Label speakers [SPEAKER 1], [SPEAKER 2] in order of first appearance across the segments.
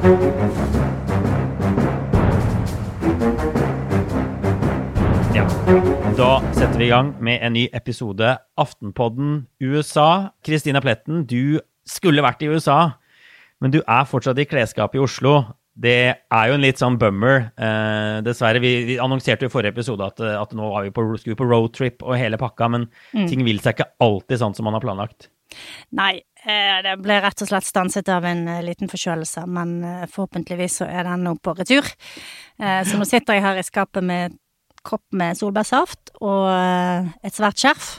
[SPEAKER 1] Ja. Da setter vi i gang med en ny episode Aftenpodden USA. Kristina Pletten, du skulle vært i USA, men du er fortsatt i klesskapet i Oslo. Det er jo en litt sånn bummer. Eh, dessverre. Vi, vi, annonserte jo i forrige episode at, at nå vi på, skulle vi på roadtrip og hele pakka, men mm. ting vil seg ikke alltid sånn som man har planlagt.
[SPEAKER 2] Nei, eh, det ble rett og slett stanset av en eh, liten forkjølelse, men eh, forhåpentligvis så er den nå på retur. Så nå sitter jeg her i skapet med kopp med solbærsaft og eh, et svært skjerf,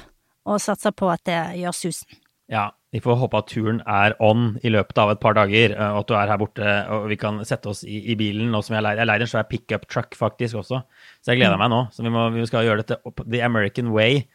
[SPEAKER 2] og satser på at det gjør susen.
[SPEAKER 1] Ja, vi får håpe at turen er on i løpet av et par dager, eh, og at du er her borte og vi kan sette oss i, i bilen. nå som Jeg leier, jeg leier en svær pickup truck faktisk også, så jeg gleder mm. meg nå. Så vi, må, vi skal gjøre dette the American way.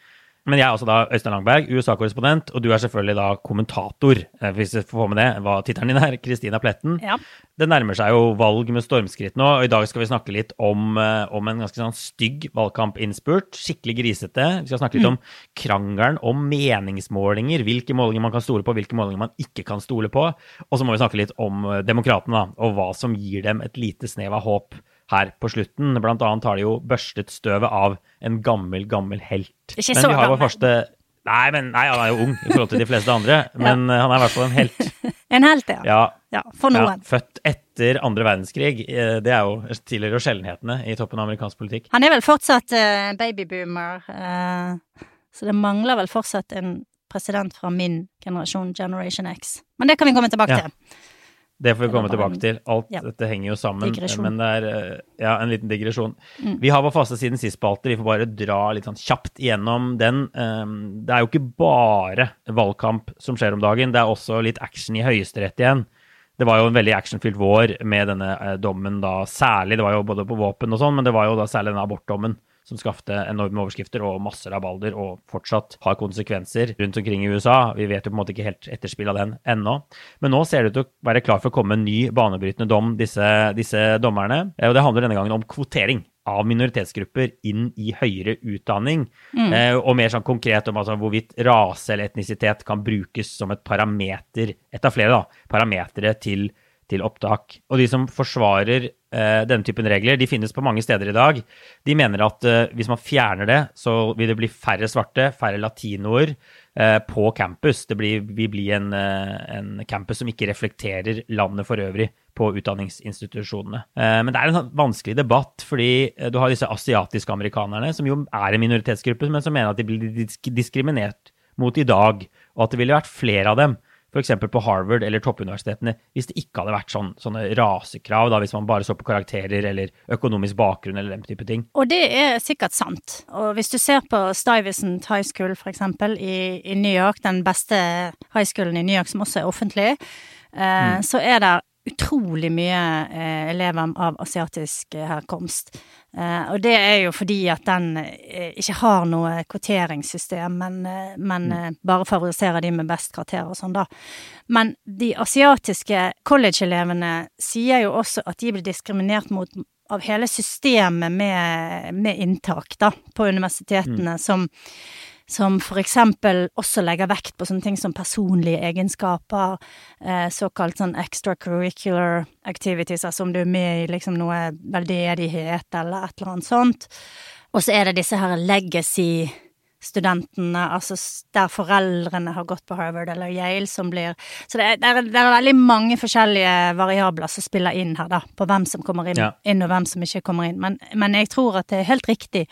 [SPEAKER 1] Men jeg er også da Øystein Langberg, USA-korrespondent, og du er selvfølgelig da kommentator, eh, hvis jeg får få med det, hva tittelen din er, Kristina Pletten.
[SPEAKER 2] Ja.
[SPEAKER 1] Det nærmer seg jo valg med stormskritt nå, og i dag skal vi snakke litt om, eh, om en ganske sånn stygg valgkampinnspurt. Skikkelig grisete. Vi skal snakke litt mm. om krangelen om meningsmålinger, hvilke målinger man kan stole på, hvilke målinger man ikke kan stole på. Og så må vi snakke litt om eh, demokratene, og hva som gir dem et lite snev av håp her på slutten. Blant annet har de jo børstet støvet av en gammel, gammel helt.
[SPEAKER 2] Ikke så gammel.
[SPEAKER 1] Første... Nei, men, nei, han er jo ung i forhold til de fleste andre, men ja. Eh, han er i hvert fall en helt.
[SPEAKER 2] en helt, ja.
[SPEAKER 1] ja.
[SPEAKER 2] ja for noen.
[SPEAKER 1] Født etter andre verdenskrig. Eh, det er jo tidligere sjeldenhetene i toppen av amerikansk politikk.
[SPEAKER 2] Han er vel fortsatt uh, babyboomer, uh, så det mangler vel fortsatt en president fra min generasjon, Generation X. Men det kan vi komme tilbake til.
[SPEAKER 1] Det får vi komme tilbake til. Alt ja. dette henger jo sammen. Digresjon. Men det er eh, ja, en liten digresjon. Mm. Vi har vår faste siden sist-spalte. Vi får bare dra litt sånn kjapt gjennom den. Ehm, det er jo ikke bare valgkamp som skjer om dagen. Det er også litt action i Høyesterett igjen. Det var jo en veldig actionfylt vår med denne eh, dommen da særlig. Det var jo både på våpen og sånn, men det var jo da særlig denne abortdommen som skapte enorme overskrifter og masse rabalder, og fortsatt har konsekvenser rundt omkring i USA. Vi vet jo på en måte ikke helt etterspill av den ennå. Men nå ser det ut til å være klar for å komme en ny banebrytende dom, disse, disse dommerne. Og det handler denne gangen om kvotering av minoritetsgrupper inn i høyere utdanning. Mm. Eh, og mer sånn konkret om altså, hvorvidt rase eller etnisitet kan brukes som et parameter, et av flere da, parametere til til opptak. Og de som forsvarer denne typen regler, de finnes på mange steder i dag. De mener at uh, hvis man fjerner det, så vil det bli færre svarte, færre latinoer uh, på campus. Det blir, vil bli en, en, campus som ikke reflekterer landet for øvrig på utdanningsinstitusjonene. men det er en sånn vanskelig debatt, fordi du har disse asiatiske amerikanerne, som jo er en minoritetsgruppe, men som mener at de blir diskriminert mot i dag, og at det ville vært flere av dem f.eks. på Harvard eller toppuniversitetene hvis det ikke hadde vært sånn, sånne rasekrav, da, hvis man bare så på karakterer eller økonomisk bakgrunn eller den type ting.
[SPEAKER 2] Og det er sikkert sant. Og hvis du ser på Stuyvesant High School f.eks. I, i New York, den beste high schoolen i New York som også er offentlig, eh, mm. så er det utrolig mye eh, elever av asiatisk herkomst. Eh, og det er jo fordi at den eh, ikke har noe kvoteringssystem, men, uh, men mm. bare favoriserer de med best karakterer og sånn, da. Men de asiatiske college-elevene sier jo også at de blir diskriminert mot av hele systemet med, med inntak, da, på universitetene, mm. som som for eksempel også legger vekt på sånne ting som personlige egenskaper, eh, såkalt sånn extracurricular activities, altså om du er med i liksom noe veldedighet eller et eller annet sånt. Og så er det disse her legacy studentene, altså der foreldrene har gått på Harvard eller Yale, som blir Så det er, det er, det er veldig mange forskjellige variabler som spiller inn her, da, på hvem som kommer inn, ja. inn og hvem som ikke kommer inn. Men, men jeg tror at det er helt riktig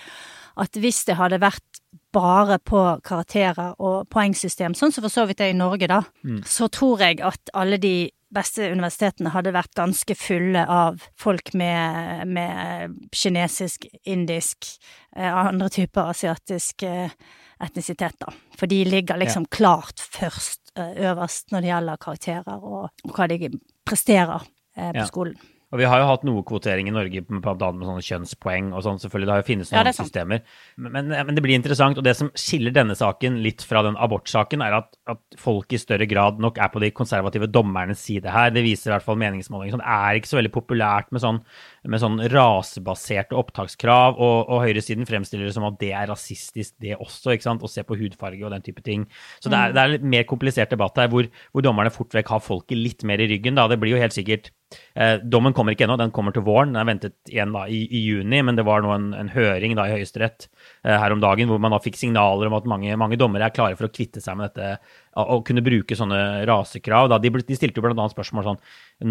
[SPEAKER 2] at hvis det hadde vært bare på karakterer og poengsystem, sånn som for så vidt er i Norge, da, mm. så tror jeg at alle de beste universitetene hadde vært ganske fulle av folk med, med kinesisk, indisk, eh, andre typer asiatisk eh, etnisitet, da. For de ligger liksom ja. klart først, eh, øverst, når det gjelder karakterer og, og hva de presterer på ja. skolen.
[SPEAKER 1] Og vi har jo hatt noe kvotering i Norge med, med sånne kjønnspoeng og sånn, selvfølgelig. Det har jo finnes noen ja, systemer. Men, men, det blir interessant. Og det som skiller denne saken litt fra den abortsaken, er at, at, folk i større grad nok er på de konservative dommernes side her. Det viser i hvert fall meningsmålinger. Sånn, det er ikke så veldig populært med sånn, med sånn rasebaserte opptakskrav, og, og høyresiden fremstiller det som at det er rasistisk, det også, ikke sant, å se på hudfarge og den type ting. Så det er, mm. det er litt mer komplisert debatt her, hvor, hvor dommerne fort vekk har folket litt mer i ryggen. da. Det blir jo helt sikkert Eh, dommen kommer ikke ennå, den kommer til våren. Den er ventet igjen da i, i juni, men det var nå en, en høring da i Høyesterett her om dagen hvor man da fikk signaler om at mange, mange dommere er klare for å kvitte seg med dette, og kunne bruke sånne rasekrav. Da. De, de stilte jo bl.a. spørsmål sånn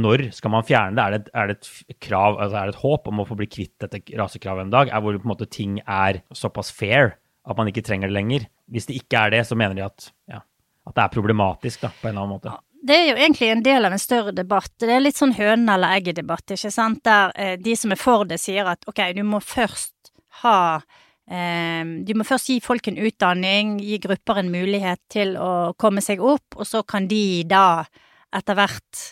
[SPEAKER 1] når skal man fjerne det? Er det, er det et krav, altså er det et håp om å få bli kvitt dette rasekravet en dag? Er hvor på en måte ting er såpass fair at man ikke trenger det lenger? Hvis det ikke er det, så mener de at, ja, at det er problematisk da, på en eller annen måte
[SPEAKER 2] det er jo egentlig en del av en større debatt. Det er litt sånn hønen eller egget-debatt, ikke sant, der eh, de som er for det, sier at ok, du må først ha eh, Du må først gi folk en utdanning, gi grupper en mulighet til å komme seg opp, og så kan de da etter hvert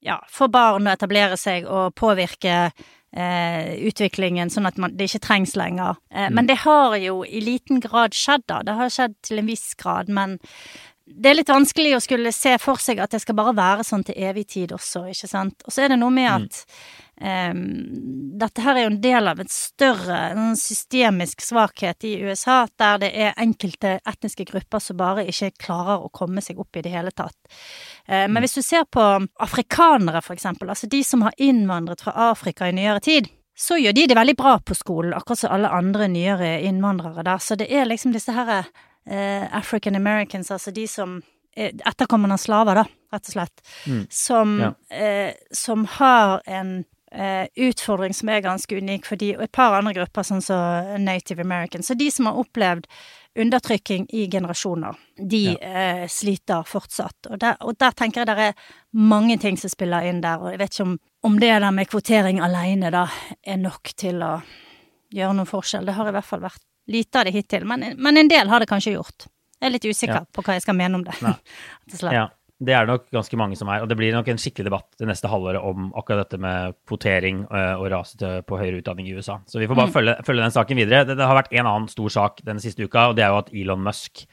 [SPEAKER 2] ja, få barn og etablere seg og påvirke Eh, utviklingen, sånn at man, det ikke trengs lenger. Eh, mm. Men det har jo i liten grad skjedd, da. Det har skjedd til en viss grad, men det er litt vanskelig å skulle se for seg at det skal bare være sånn til evig tid også, ikke sant. Og så er det noe med at um, dette her er jo en del av et større en systemisk svakhet i USA, der det er enkelte etniske grupper som bare ikke klarer å komme seg opp i det hele tatt. Uh, men hvis du ser på afrikanere, for eksempel, altså de som har innvandret fra Afrika i nyere tid, så gjør de det veldig bra på skolen, akkurat som alle andre nyere innvandrere der. Så det er liksom disse herre eh, African Americans, altså de som etterkommende slaver, da, rett og slett. Mm. Som, ja. eh, som har en eh, utfordring som er ganske unik for de, og et par andre grupper, sånn som Native Americans. Så de som har opplevd undertrykking i generasjoner, de ja. eh, sliter fortsatt. Og der, og der, tenker jeg det er mange ting som spiller inn der, og jeg vet ikke om, om det der med kvotering alene da er nok til å gjøre noen forskjell. Det har i hvert fall vært lite av det hittil, men, men, en del har det kanskje gjort. Jeg er litt usikker ja. på hva jeg skal mene om det.
[SPEAKER 1] ja, det er det nok ganske mange som er, og det blir nok en skikkelig debatt det neste halvåret om akkurat dette med kvotering eh, og rase på høyere utdanning i USA. Så vi får bare mm. følge, følge, den saken videre. Det, det har vært en annen stor sak denne siste uka, og det er jo at Elon Musk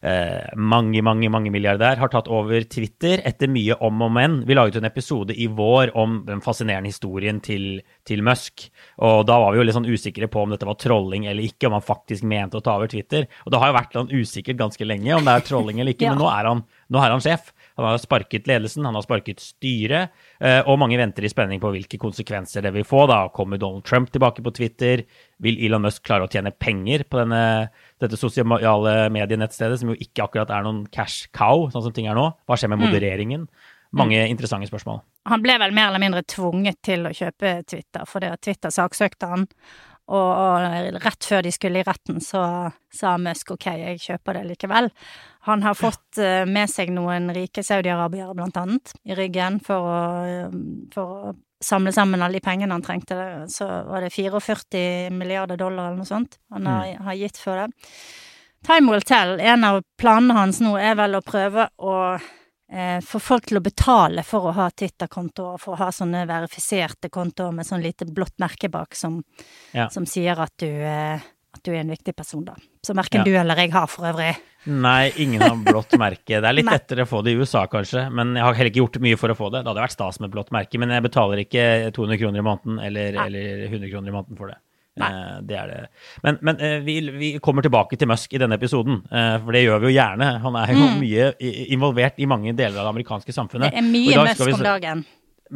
[SPEAKER 1] eh, mange, mange mange milliardær, har tatt over Twitter etter mye om og men. Vi laget en episode i vår om den fascinerende historien til, til, Musk. Og da var vi jo litt sånn usikre på om dette var trolling eller ikke, om han faktisk mente å ta over Twitter. Og det har jo vært sånn usikkert ganske lenge om det er trolling eller ikke, ja. men nå er, han, nå er han sjef. Han har sparket ledelsen, han har sparket styret, eh, og mange venter i spenning på hvilke konsekvenser det vil få. da. Kommer Donald Trump tilbake på Twitter? Vil Elon Musk klare å tjene penger på denne dette sosiale medienettstedet, som jo ikke akkurat er noen cash cow, sånn som ting er nå. Hva skjer med mm. modereringen? Mange mm. interessante spørsmål.
[SPEAKER 2] Han ble vel mer eller mindre tvunget til å kjøpe Twitter, fordi Twitter saksøkte han. Og, og, rett før de skulle i retten, så sa Musk ok, jeg kjøper det likevel. Han har fått uh, med seg noen rike saudiarabiere, blant annet, i ryggen for å, for å samle sammen alle de pengene han trengte. Så var det 44 milliarder dollar eller noe sånt han har, mm. har gitt for det. Time will tell. En av planene hans nå er vel å prøve å få folk til å betale for å ha Twitter-konto, og for å ha sånne verifiserte kontoer med sånn lite blått merke bak som, ja. som sier at du, eh, at du, er en viktig person, da. Som verken ja. du eller jeg har, for øvrig.
[SPEAKER 1] Nei, ingen har blått merke. Det er litt lettere å få det i USA, kanskje. Men jeg har heller ikke gjort mye for å få det. Det hadde vært stas med blått merke, men jeg betaler ikke 200 kroner i måneden eller, eller 100 kroner i måneden for det. Nei. Eh, det er det. Men, men eh, vi, vi, kommer tilbake til Musk i denne episoden, eh, for det gjør vi jo gjerne. Han er jo mm. mye involvert i mange deler av det amerikanske samfunnet.
[SPEAKER 2] Det er mye Musk om dagen.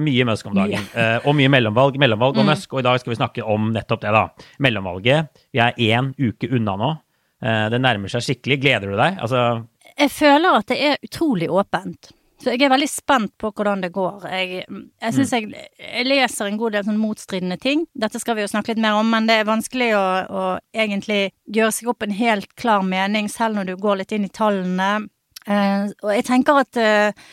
[SPEAKER 1] Mye Musk om dagen. Mye. og mye mellomvalg, mellomvalg mm. og Musk. Og i dag skal vi snakke om nettopp det, da. Mellomvalget. Vi er én uke unna nå. Det nærmer seg skikkelig. Gleder du deg? Altså
[SPEAKER 2] Jeg føler at det er utrolig åpent. Så jeg er veldig spent på hvordan det går. Jeg, jeg syns mm. jeg, jeg, leser en god del sånn motstridende ting. Dette skal vi jo snakke litt mer om, men det er vanskelig å, å egentlig gjøre seg opp en helt klar mening, selv når du går litt inn i tallene. Uh, og jeg tenker at uh,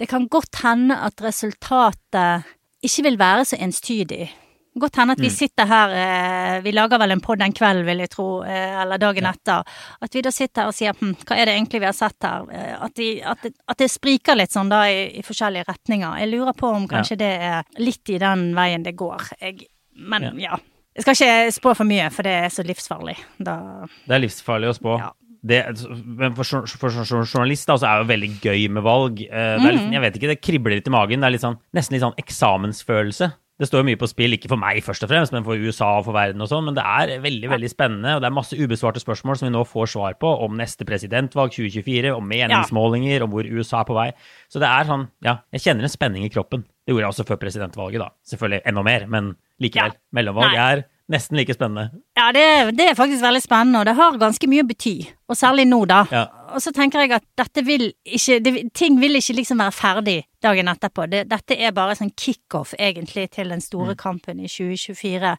[SPEAKER 2] det kan godt hende at resultatet ikke vil være så enstydig. Godt hende at vi mm. sitter her, eh, vi lager vel en pod en kveld, vil jeg tro, eh, eller dagen ja. etter. At vi da sitter her og sier hm, hva er det egentlig vi har sett her? Eh, at, de, at, det, at det, spriker litt sånn da i, i, forskjellige retninger. Jeg lurer på om kanskje ja. det er litt i den veien det går. Jeg, men ja. ja. Jeg skal ikke spå for mye, for det er så livsfarlig. Da
[SPEAKER 1] Det er livsfarlig å spå. Ja. Det, men for, for, for journalist da, så er det jo veldig gøy med valg. Det er litt, mm. jeg vet ikke, det kribler litt i magen. Det er litt sånn, nesten litt sånn eksamensfølelse. Det står mye på spill, ikke for meg først og fremst, men for USA og for verden og sånn. Men det er veldig veldig spennende, og det er masse ubesvarte spørsmål som vi nå får svar på om neste presidentvalg 2024, om meningsmålinger, om hvor USA er på vei. Så det er sånn, ja, jeg kjenner en spenning i kroppen. Det gjorde jeg også før presidentvalget, da. Selvfølgelig enda mer, men likevel. Mellomvalg er nesten like spennende.
[SPEAKER 2] Ja, det, det, er faktisk veldig spennende, og det har ganske mye å bety. Og særlig nå, da. Ja. Og så tenker jeg at dette vil ikke det, Ting vil ikke liksom være ferdig dagen etterpå. Det, dette er bare sånn kickoff, egentlig, til den store mm. kampen i 2024.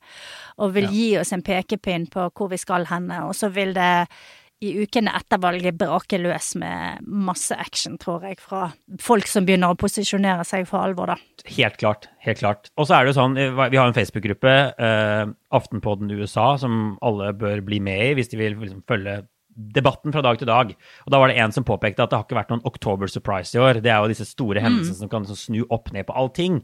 [SPEAKER 2] Og vil ja. gi oss en pekepinn på hvor vi skal henne. Og så vil det i ukene etter valget brake løs med masse action, tror jeg, fra folk som begynner å posisjonere seg for alvor, da.
[SPEAKER 1] Helt klart. Helt klart. Og så er det jo sånn, vi har en Facebook-gruppe, eh, Aftenpodden USA, som alle bør bli med i hvis de vil liksom, følge debatten fra dag til dag. Og da var det en som påpekte at det har ikke vært noen October surprise i år. Det er jo disse store hendelsene mm. som kan liksom snu opp ned på allting.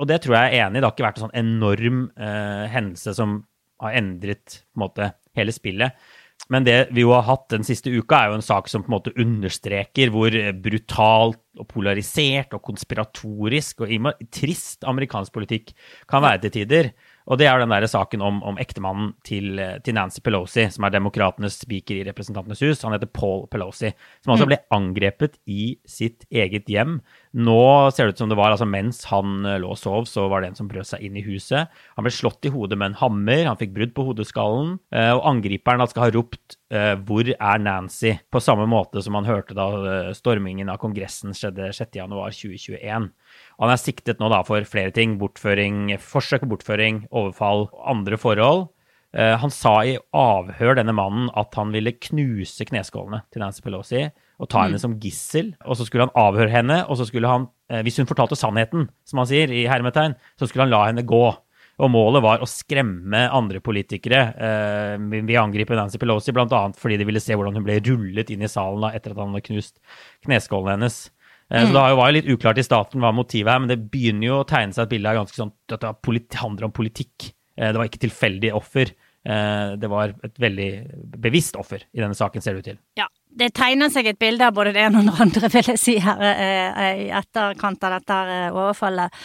[SPEAKER 1] Og det tror jeg er enig i. Det har ikke vært en sånn enorm eh, hendelse som har endret på en måte hele spillet. Men det vi jo har hatt den siste uka, er jo en sak som på en måte understreker hvor brutalt og polarisert og konspiratorisk og trist amerikansk politikk kan være til tider. Og det er den der saken om, om ektemannen til, til, Nancy Pelosi, som er demokratenes speaker i Representantenes hus. Han heter Paul Pelosi, som altså mm. ble angrepet i sitt eget hjem. Nå ser det ut som det var altså mens han eh, lå og sov, så var det en som brøt seg inn i huset. Han ble slått i hodet med en hammer, han fikk brudd på hodeskallen, eh, og angriperen skal ha ropt uh, 'Hvor er Nancy?' på samme måte som han hørte da stormingen av Kongressen skjedde 6.1.2021. Han er siktet nå da for flere ting. Bortføring, forsøk på bortføring, overfall andre forhold. Uh, han sa i avhør, denne mannen, at han ville knuse kneskålene til Nancy Pelosi og ta mm. henne som gissel. Og så skulle han avhøre henne, og så skulle han, uh, hvis hun fortalte sannheten, som han sier i hermetegn, så skulle han la henne gå. Og målet var å skremme andre politikere eh, ved å Nancy Pelosi, bl.a. fordi de ville se hvordan hun ble rullet inn i salen da, etter at han hadde knust kneskålene hennes. Eh, så det var jo litt uklart i starten hva motivet er, men det begynner jo å tegne seg et bilde av ganske sånn at det handler om politikk. Eh, det var ikke tilfeldig offer. Eh, det var et veldig bevisst offer i denne saken, ser det ut til.
[SPEAKER 2] Ja, det tegner seg et bilde av både det ene og det andre, vil jeg si, her i etterkant av dette overfallet.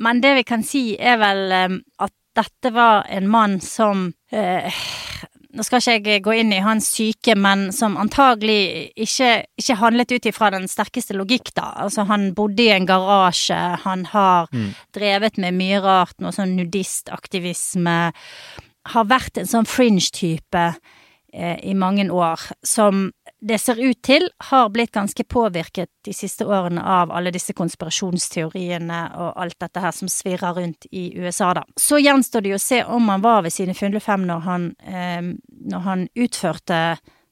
[SPEAKER 2] Men det vi kan si, er vel at dette var en mann som eh, Nå skal ikke jeg gå inn i hans syke, men som antagelig ikke, ikke handlet ut ifra den sterkeste logikk, da. Altså, han bodde i en garasje, han har mm. drevet med mye rart, noe sånn nudistaktivisme. Har vært en sånn fringe-type eh, i mange år, som det ser ut til har blitt ganske påvirket de siste årene av alle disse konspirasjonsteoriene og alt dette her som svirrer rundt i USA, da. Så gjenstår det jo å se om han var ved sine fulle fem når han, eh, når han utførte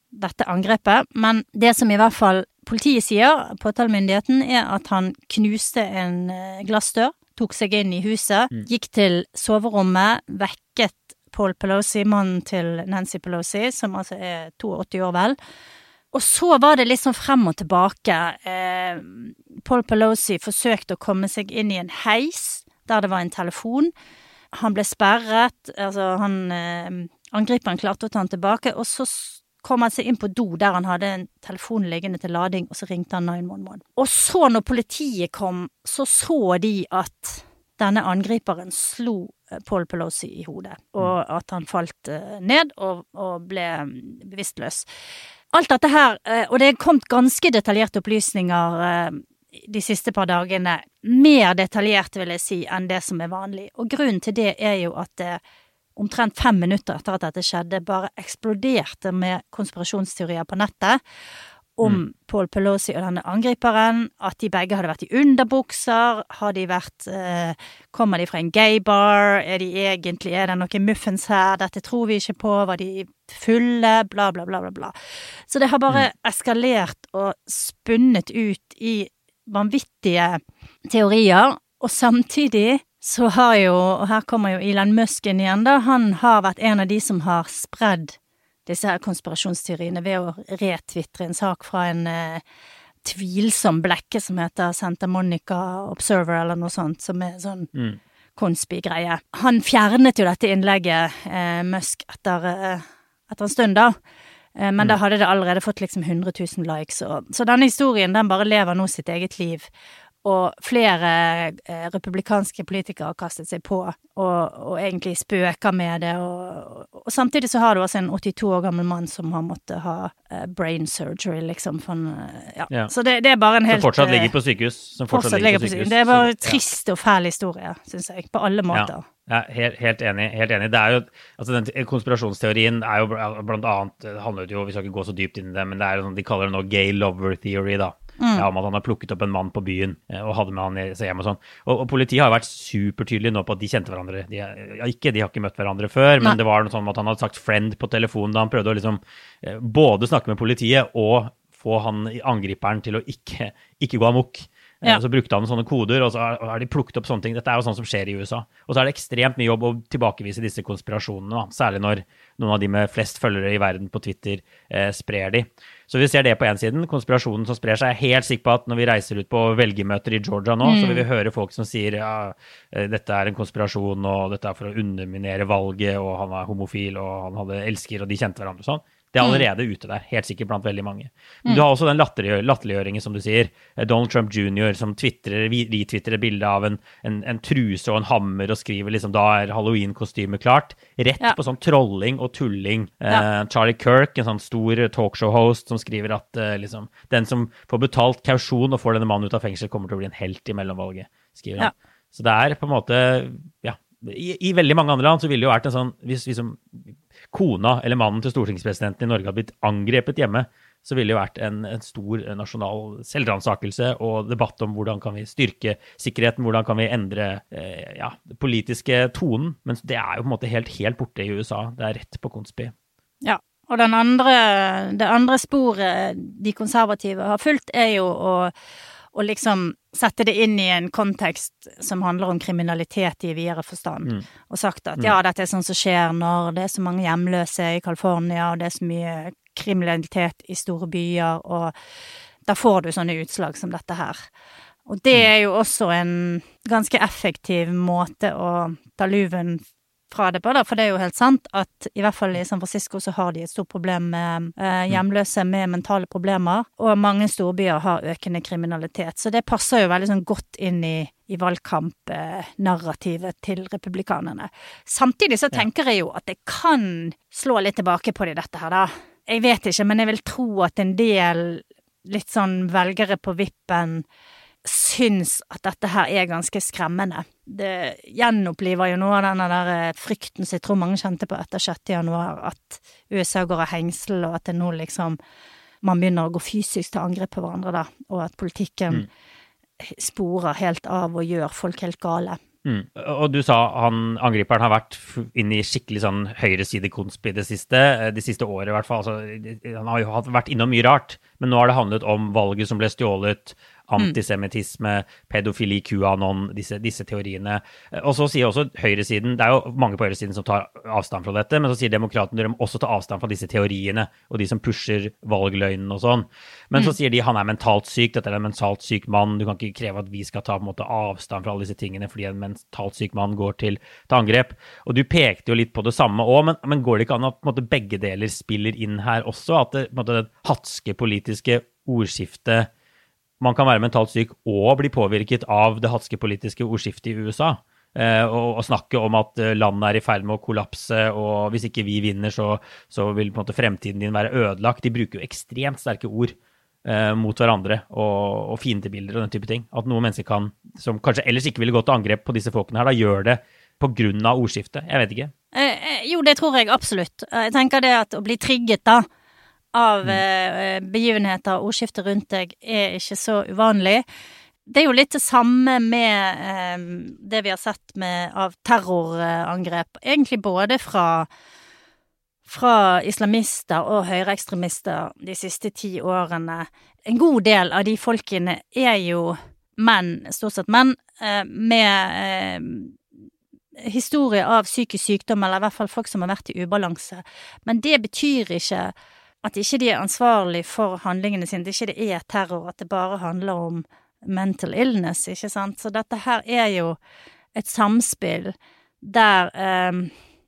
[SPEAKER 2] dette angrepet, men det som i hvert fall politiet sier, påtalemyndigheten, er at han knuste en eh, glassdør, tok seg inn i huset, mm. gikk til soverommet, vekket Paul Pelosi, mannen til Nancy Pelosi, som altså er 82 år vel, og så var det litt sånn frem og tilbake. Eh, Paul Pelosi forsøkte å komme seg inn i en heis der det var en telefon. Han ble sperret, altså han eh, Angriperen klarte å ta han tilbake, og så kom han seg inn på do der han hadde en telefon liggende til lading, og så ringte han 911. Og så, når politiet kom, så så de at denne angriperen slo eh, Paul Pelosi i hodet, og at han falt eh, ned og, og ble mm, bevisstløs. Alt dette her, eh, og det er kommet ganske detaljerte opplysninger eh, de siste par dagene. Mer detaljert, vil jeg si, enn det som er vanlig. Og grunnen til det er jo at det omtrent fem minutter etter at dette skjedde, bare eksploderte med konspirasjonsteorier på nettet om mm. Paul Pelosi og denne angriperen, at de begge hadde vært i underbukser, har de vært eh, Kommer de fra en gaybar, er de egentlig Er det noen muffins her, dette tror vi ikke på, var de fulle, bla, bla, bla, bla, bla. Så det har bare mm. eskalert og spunnet ut i vanvittige teorier, og samtidig så har jo, og her kommer jo Elon Musk inn igjen, da, han har vært en av de som har spredd disse her konspirasjonsteoriene ved å retvitre en sak fra en eh, tvilsom blekke som heter Santa Monica Observer, eller noe sånt, som er sånn mm. konspi-greie. Han fjernet jo dette innlegget, eh, Musk, etter, eh, etter, en stund, da. Eh, men mm. da hadde det allerede fått liksom 100 000 likes. Og, så denne historien den bare lever nå sitt eget liv. Og flere eh, republikanske politikere har kastet seg på og, og, egentlig spøker med det. Og, og, samtidig så har du også en 82 år gammel mann som har måttet ha eh, brain surgery, liksom. For, ja. ja. Så det, det, er bare en helt
[SPEAKER 1] Som fortsatt ligger på sykehus. Som fortsatt, fortsatt ligger på sykehus.
[SPEAKER 2] Det er bare en trist og fæl historie, syns jeg. På alle måter.
[SPEAKER 1] Ja. Ja, helt, helt, enig. helt enig. Det er jo, altså den Konspirasjonsteorien er jo blant annet det handler jo, Vi skal ikke gå så dypt inn i det, men det er jo sånn, de kaller det nå gay lover theory. da. Mm. Ja, om at han har plukket opp en mann på byen eh, og hadde med han i seg hjem og sånn. Og, og, politiet har vært supertydelige nå på at de kjente hverandre. De, ja, ikke, de har ikke møtt hverandre før, men Nei. det var noe sånn at han hadde sagt 'friend' på telefonen da han prøvde å liksom eh, både snakke med politiet og få han angriperen til å ikke, ikke gå amok. Ja. Så brukte han sånne koder, og så har de plukket opp sånne ting. Dette er jo sånn som skjer i USA. Og så er det ekstremt mye jobb å tilbakevise disse konspirasjonene, da. særlig når noen av de med flest følgere i verden på Twitter eh, sprer de. Så vi ser det på én siden, konspirasjonen som sprer seg. Jeg er helt sikker på at når vi reiser ut på velgermøter i Georgia nå, mm. så vil vi høre folk som sier ja, eh, dette er en konspirasjon, og dette er for å underminere valget, og han er homofil, og han hadde elsker, og de kjente hverandre og sånn. Det er mm. allerede ute der, helt sikkert blant veldig mange. Men mm. du har også den latterliggjøringen, som du sier. Eh, Donald Trump jr. som twitterer, retwitterer et bilde av en, en, en, truse og en hammer og skriver liksom da er halloween-kostymet klart. Rett ja. på sånn trolling og tulling. Eh, ja. Eh, Charlie Kirk, en sånn stor talkshow-host, som skriver at eh, liksom den som får betalt kausjon og får denne mannen ut av fengsel, kommer til å bli en helt i mellomvalget, skriver han. Ja. Så det er på en måte Ja. I, I, veldig mange andre land så ville det jo vært en sånn hvis, hvis kona eller mannen til stortingspresidenten i Norge hadde blitt angrepet hjemme, så ville det vært en, en stor nasjonal selvransakelse og debatt om hvordan kan vi styrke sikkerheten, hvordan kan vi endre eh, ja, den politiske tonen. Men det er jo på en måte helt, helt borte i USA. Det er rett på konspi.
[SPEAKER 2] Ja, og andre, det andre sporet de konservative har fulgt, er jo å å liksom sette det inn i en kontekst som handler om kriminalitet i videre forstand. Mm. Og sagt at mm. ja, dette er sånn som skjer når det er så mange hjemløse i California, og det er så mye kriminalitet i store byer, og da får du sånne utslag som dette her. Og det mm. er jo også en ganske effektiv måte å ta luven fra det på, da, for det er jo helt sant at i hvert fall i San Francisco så har de et stort problem med eh, mm. hjemløse med mentale problemer, og mange storbyer har økende kriminalitet. Så det passer jo veldig sånn godt inn i, i valgkampnarrativet til republikanerne. Samtidig så tenker jeg jo at det kan slå litt tilbake på de dette her, da. Jeg vet ikke, men jeg vil tro at en del litt sånn velgere på vippen syns at dette her er ganske skremmende. Det gjenoppliver jo noe av denne der eh, frykten som jeg tror mange kjente på etter 6. januar, at USA går av hengsel, og at det nå liksom man begynner å gå fysisk til angrep på hverandre, da, og at politikken mm. sporer helt av og gjør folk helt gale.
[SPEAKER 1] Mm. Og du sa han angriperen har vært inne i skikkelig sånn høyresidekonsp i det siste, eh, de siste året i hvert fall. Altså, han har jo vært innom mye rart, men nå har det handlet om valget som ble stjålet. Antisemittisme, pedofili, QAnon, disse, disse, teoriene. Eh, og så sier også høyresiden Det er jo mange på høyresiden som tar avstand fra dette, men så sier demokratene de må også ta avstand fra disse teoriene og de som pusher valgløgnen og sånn. Men mm. så sier de han er mentalt syk, dette er en mentalt syk mann, du kan ikke kreve at vi skal ta på en måte avstand fra alle disse tingene fordi en mentalt syk mann går til, til angrep. Og du pekte jo litt på det samme òg, men, men, går det ikke an at måte, begge deler spiller inn her også? At det, måte, det hatske politiske ordskiftet man kan være mentalt syk og bli påvirket av det hatske politiske ordskiftet i USA. Eh, og, og, snakke om at eh, landet er i ferd med å kollapse, og hvis ikke vi vinner, så, så vil på en måte fremtiden din være ødelagt. De bruker jo ekstremt sterke ord eh, mot hverandre og, og fiendebilder og den type ting. At noen mennesker kan, som kanskje ellers ikke ville gått til angrep på disse folkene her, da gjør det av ordskiftet. Jeg vet ikke.
[SPEAKER 2] Eh, eh jo, det tror jeg absolutt. Jeg tenker det at å bli trigget, da av mm. eh, begivenheter og ordskiftet rundt deg er ikke så uvanlig. Det er jo litt det samme med eh, det vi har sett med, av terrorangrep, egentlig både fra, fra islamister og høyreekstremister de siste ti årene. En god del av de folkene er jo menn, stort sett menn, eh, med eh, historie av psykisk sykdom, eller i hvert fall folk som har vært i ubalanse. Men det betyr ikke at ikke de er ansvarlig for handlingene sine, at ikke det er terror, at det bare handler om mental illness, ikke sant. Så dette her er jo et samspill der eh,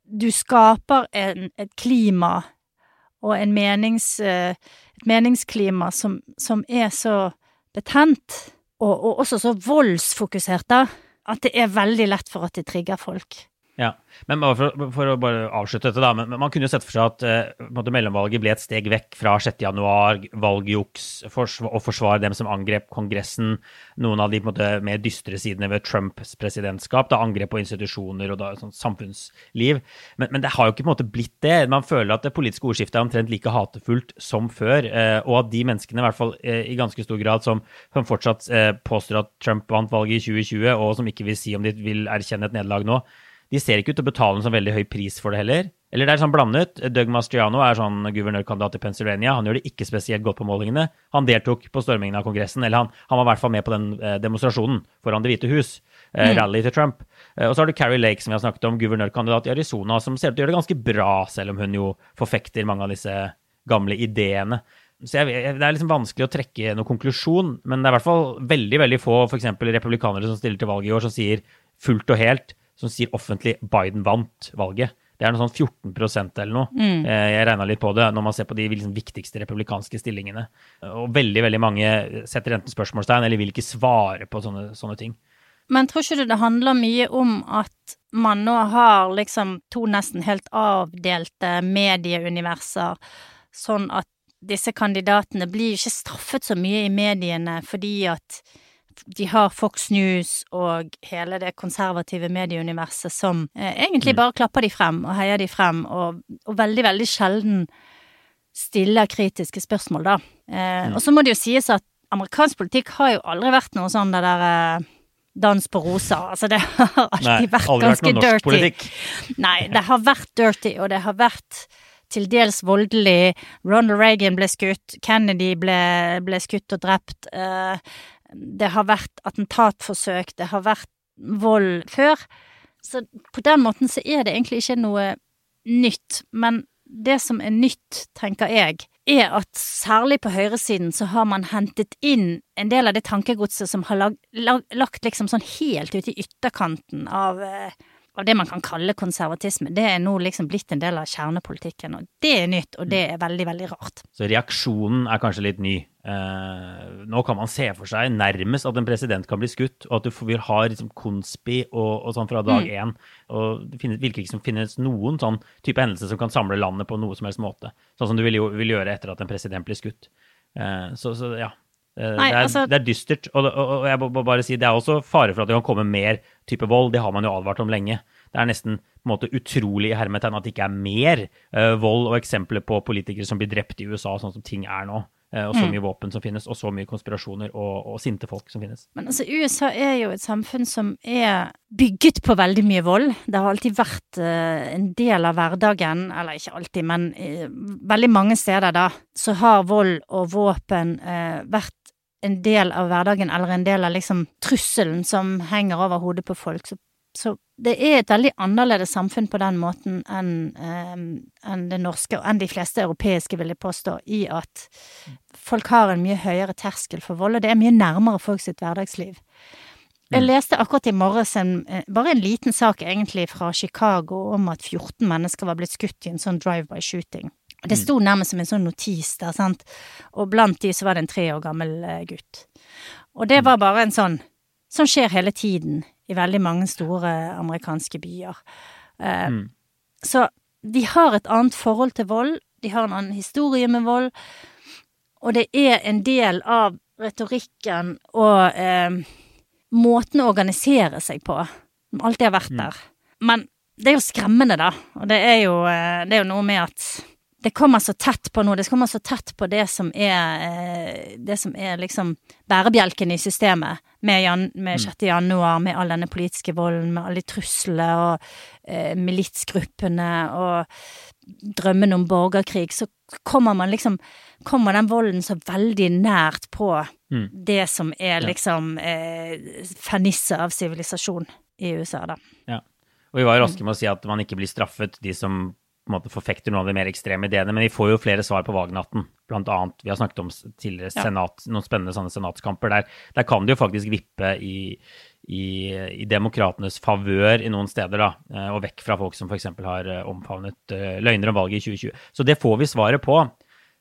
[SPEAKER 2] du skaper en, et klima og en menings, eh, et meningsklima som, som er så betent, og, og også så voldsfokusert, da, at det er veldig lett for at det trigger folk.
[SPEAKER 1] Ja, men for, for, å bare avslutte dette, da. Men man kunne jo sett for seg at eh, mellomvalget ble et steg vekk fra 6.1, valgjuks og forsvare dem som angrep Kongressen. Noen av de måte, mer dystre sidene ved Trumps presidentskap. da Angrep på institusjoner og da, sånn, samfunnsliv. Men, men, det har jo ikke måte blitt det. Man føler at det politiske ordskiftet er omtrent like hatefullt som før. Eh, og at de menneskene, i hvert fall eh, i ganske stor grad, som, som fortsatt påstår at Trump vant valget i 2020, og som ikke vil si om de vil erkjenne et nederlag nå, de ser ikke ut til å betale en sånn veldig høy pris for det heller. Eller det er sånn blandet. Doug Mastriano er sånn guvernørkandidat i Pennsylvania. Han gjør det ikke spesielt godt på målingene. Han deltok på stormingen av Kongressen, eller han, han var i hvert fall med på den eh, demonstrasjonen foran Det hvite hus. Eh, mm. Rally til Trump. Eh, og så har du Carrie Lake, som vi har snakket om, guvernørkandidat i Arizona, som ser ut til å gjøre det ganske bra, selv om hun jo forfekter mange av disse gamle ideene. Så jeg, Det er liksom vanskelig å trekke noen konklusjon, men det er i hvert fall veldig veldig få f.eks. republikanere som stiller til valg i år, som sier fullt og helt som sier offentlig Biden vant valget. Det er noe sånn 14% eller noe. Mm. Eh, jeg regna litt på det når man ser på de liksom viktigste republikanske stillingene. Og veldig veldig mange setter enten spørsmålstegn eller vil ikke svare på sånne, sånne ting.
[SPEAKER 2] Men tror ikke du det handler mye om at man nå har liksom to nesten helt avdelte medieuniverser, sånn at disse kandidatene blir ikke straffet så mye i mediene fordi at de har Fox News og hele det konservative medieuniverset som eh, egentlig mm. bare klapper de frem og heier de frem, og, og veldig, veldig sjelden stiller kritiske spørsmål, da. Eh, mm. Og så må det jo sies at amerikansk politikk har jo aldri vært noe sånn det der eh, dans på roser. Altså, det har alltid Nei, vært aldri ganske vært noe dirty. Politikk. Nei, det har vært dirty, og det har vært til dels voldelig. Ronald Reagan ble skutt, Kennedy ble, ble skutt og drept. Uh, det har vært attentatforsøk, det har vært vold før. Så på den måten så er det egentlig ikke noe nytt. Men det som er nytt, tenker jeg, er at særlig på høyresiden så har man hentet inn en del av det tankegodset som har lag, lag, lagt liksom sånn helt ute i ytterkanten av eh, av det man kan kalle konservatisme, det er nå liksom blitt en del av kjernepolitikken. Og det er nytt, og det er veldig, veldig rart.
[SPEAKER 1] Så reaksjonen er kanskje litt ny. Eh, nå kan man se for seg nærmest at en president kan bli skutt, og at du vil ha liksom konspi og, og sånn fra dag én. Mm. Og det finnes, virker ikke som finnes noen sånn type hendelse som kan samle landet på noe som helst måte. Sånn som du vil, vil gjøre etter at en president blir skutt. Eh, så, så ja, Nei, det, er, altså, det, er, dystert. Og, og, og, jeg må bare si det er også fare for at det kan komme mer type vold. Det har man jo advart om lenge. Det er nesten på en måte utrolig i hermetegn at det ikke er mer uh, vold og eksempler på politikere som blir drept i USA, sånn som ting er nå. Uh, og så mm. mye våpen som finnes, og så mye konspirasjoner og, og, sinte folk som finnes.
[SPEAKER 2] Men altså, USA er jo et samfunn som er bygget på veldig mye vold. Det har alltid vært uh, en del av hverdagen, eller ikke alltid, men veldig mange steder da, så har vold og våpen vært en del av hverdagen, eller en del av liksom trusselen som henger over hodet på folk. Så, så det er et veldig annerledes samfunn på den måten enn um, en det norske, og enn de fleste europeiske, vil jeg påstå, i at folk har en mye høyere terskel for vold, og det er mye nærmere folk sitt hverdagsliv. Jeg mm. leste akkurat i morges en, eh, bare en liten sak egentlig fra Chicago om at 14 mennesker var blitt skutt i en sånn drive-by-shooting. Det sto nærmest som en sånn notis der, sant, og blant de så var det en tre år gammel eh, gutt. Og det var bare en sånn Sånn skjer hele tiden i veldig mange store amerikanske byer. Eh, mm. Så de har et annet forhold til vold, de har en annen historie med vold, og det er en del av retorikken og eh, måten å organisere seg på, som alltid har vært mm. der. Men det er jo skremmende, da, og det er jo, eh, det er jo noe med at det kommer så tett på noe, det kommer så tett på det som er eh, det som er liksom bærebjelken i systemet, med, jan, med 6. Mm. januar, med all denne politiske volden, med alle truslene og eh, militsgruppene og drømmen om borgerkrig, så kommer man liksom Kommer den volden så veldig nært på mm. det som er liksom eh, fernisset av sivilisasjon i USA, da.
[SPEAKER 1] Ja. Og vi var raske med å si at man ikke blir straffet, de som måte forfekter noen av de mer ekstreme ideene, men vi får jo flere svar på valgnatten. Blant annet, vi har snakket om tidligere senat, noen spennende sånne senatskamper. Der, der kan det jo faktisk vippe i, i, i demokratenes favør i noen steder, da, eh, og vekk fra folk som f.eks. har eh, omfavnet uh, løgner om valget i 2020. Så det får vi svaret på.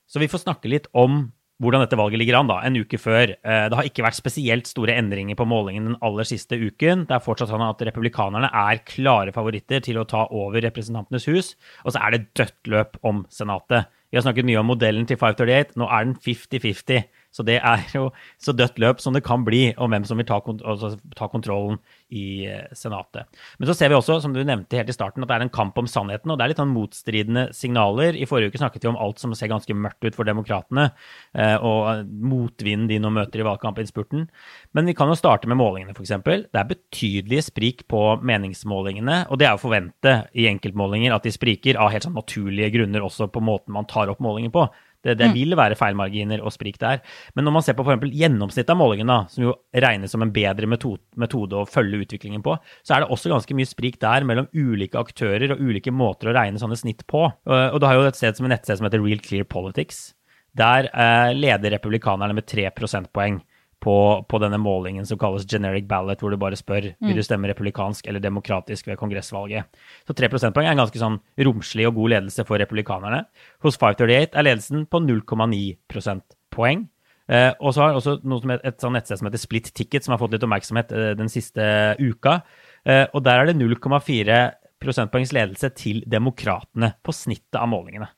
[SPEAKER 1] Så vi får snakke litt om hvordan dette valget ligger an da, en uke før. Eh, det har ikke vært spesielt store endringer på målingen den aller siste uken. Det er fortsatt sånn at republikanerne er klare favoritter til å ta over Representantenes hus. Og så er det dødt løp om Senatet. Vi har snakket mye om modellen til 538. Nå er den 50-50. Så det er jo så dødt løp som det kan bli om hvem som vil ta, kont altså, ta, kontrollen i eh, Senatet. Men så ser vi også, som du nevnte helt i starten, at det er en kamp om sannheten. Og det er litt sånn motstridende signaler. I forrige uke snakket vi om alt som ser ganske mørkt ut for demokratene, eh, og motvinden de nå møter i valgkampinnspurten. Men vi kan jo starte med målingene, f.eks. Det er betydelige sprik på meningsmålingene, og det er å forvente i enkeltmålinger at de spriker av helt sånn naturlige grunner også på måten man tar opp målinger på. Det, det mm. vil være feilmarginer og sprik der. Men når man ser på f.eks. gjennomsnittet av målingene, som jo regnes som en bedre metode, metode, å følge utviklingen på, så er det også ganske mye sprik der mellom ulike aktører og ulike måter å regne sånne snitt på. Og, og du har jo et sted som en nettsted som heter Real Clear Politics. Der eh, leder republikanerne med tre prosentpoeng på, på, denne målingen som kalles generic ballot, hvor du bare spør mm. vil du stemme republikansk eller demokratisk ved kongressvalget. Så 3 prosentpoeng er en ganske sånn romslig og god ledelse for republikanerne. Hos 538 er ledelsen på 0,9 prosentpoeng. Eh, og så har også noe som et, et sånn nettsted som heter Split Ticket, som har fått litt oppmerksomhet eh, den siste uka. Eh, og der er det 0,4 prosentpoengs ledelse til demokratene på snittet av målingene.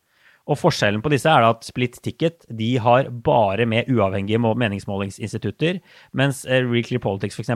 [SPEAKER 1] Og forskjellen på disse er at Split Ticket de har bare med uavhengige meningsmålingsinstitutter, mens eh, Real Clear Politics f.eks.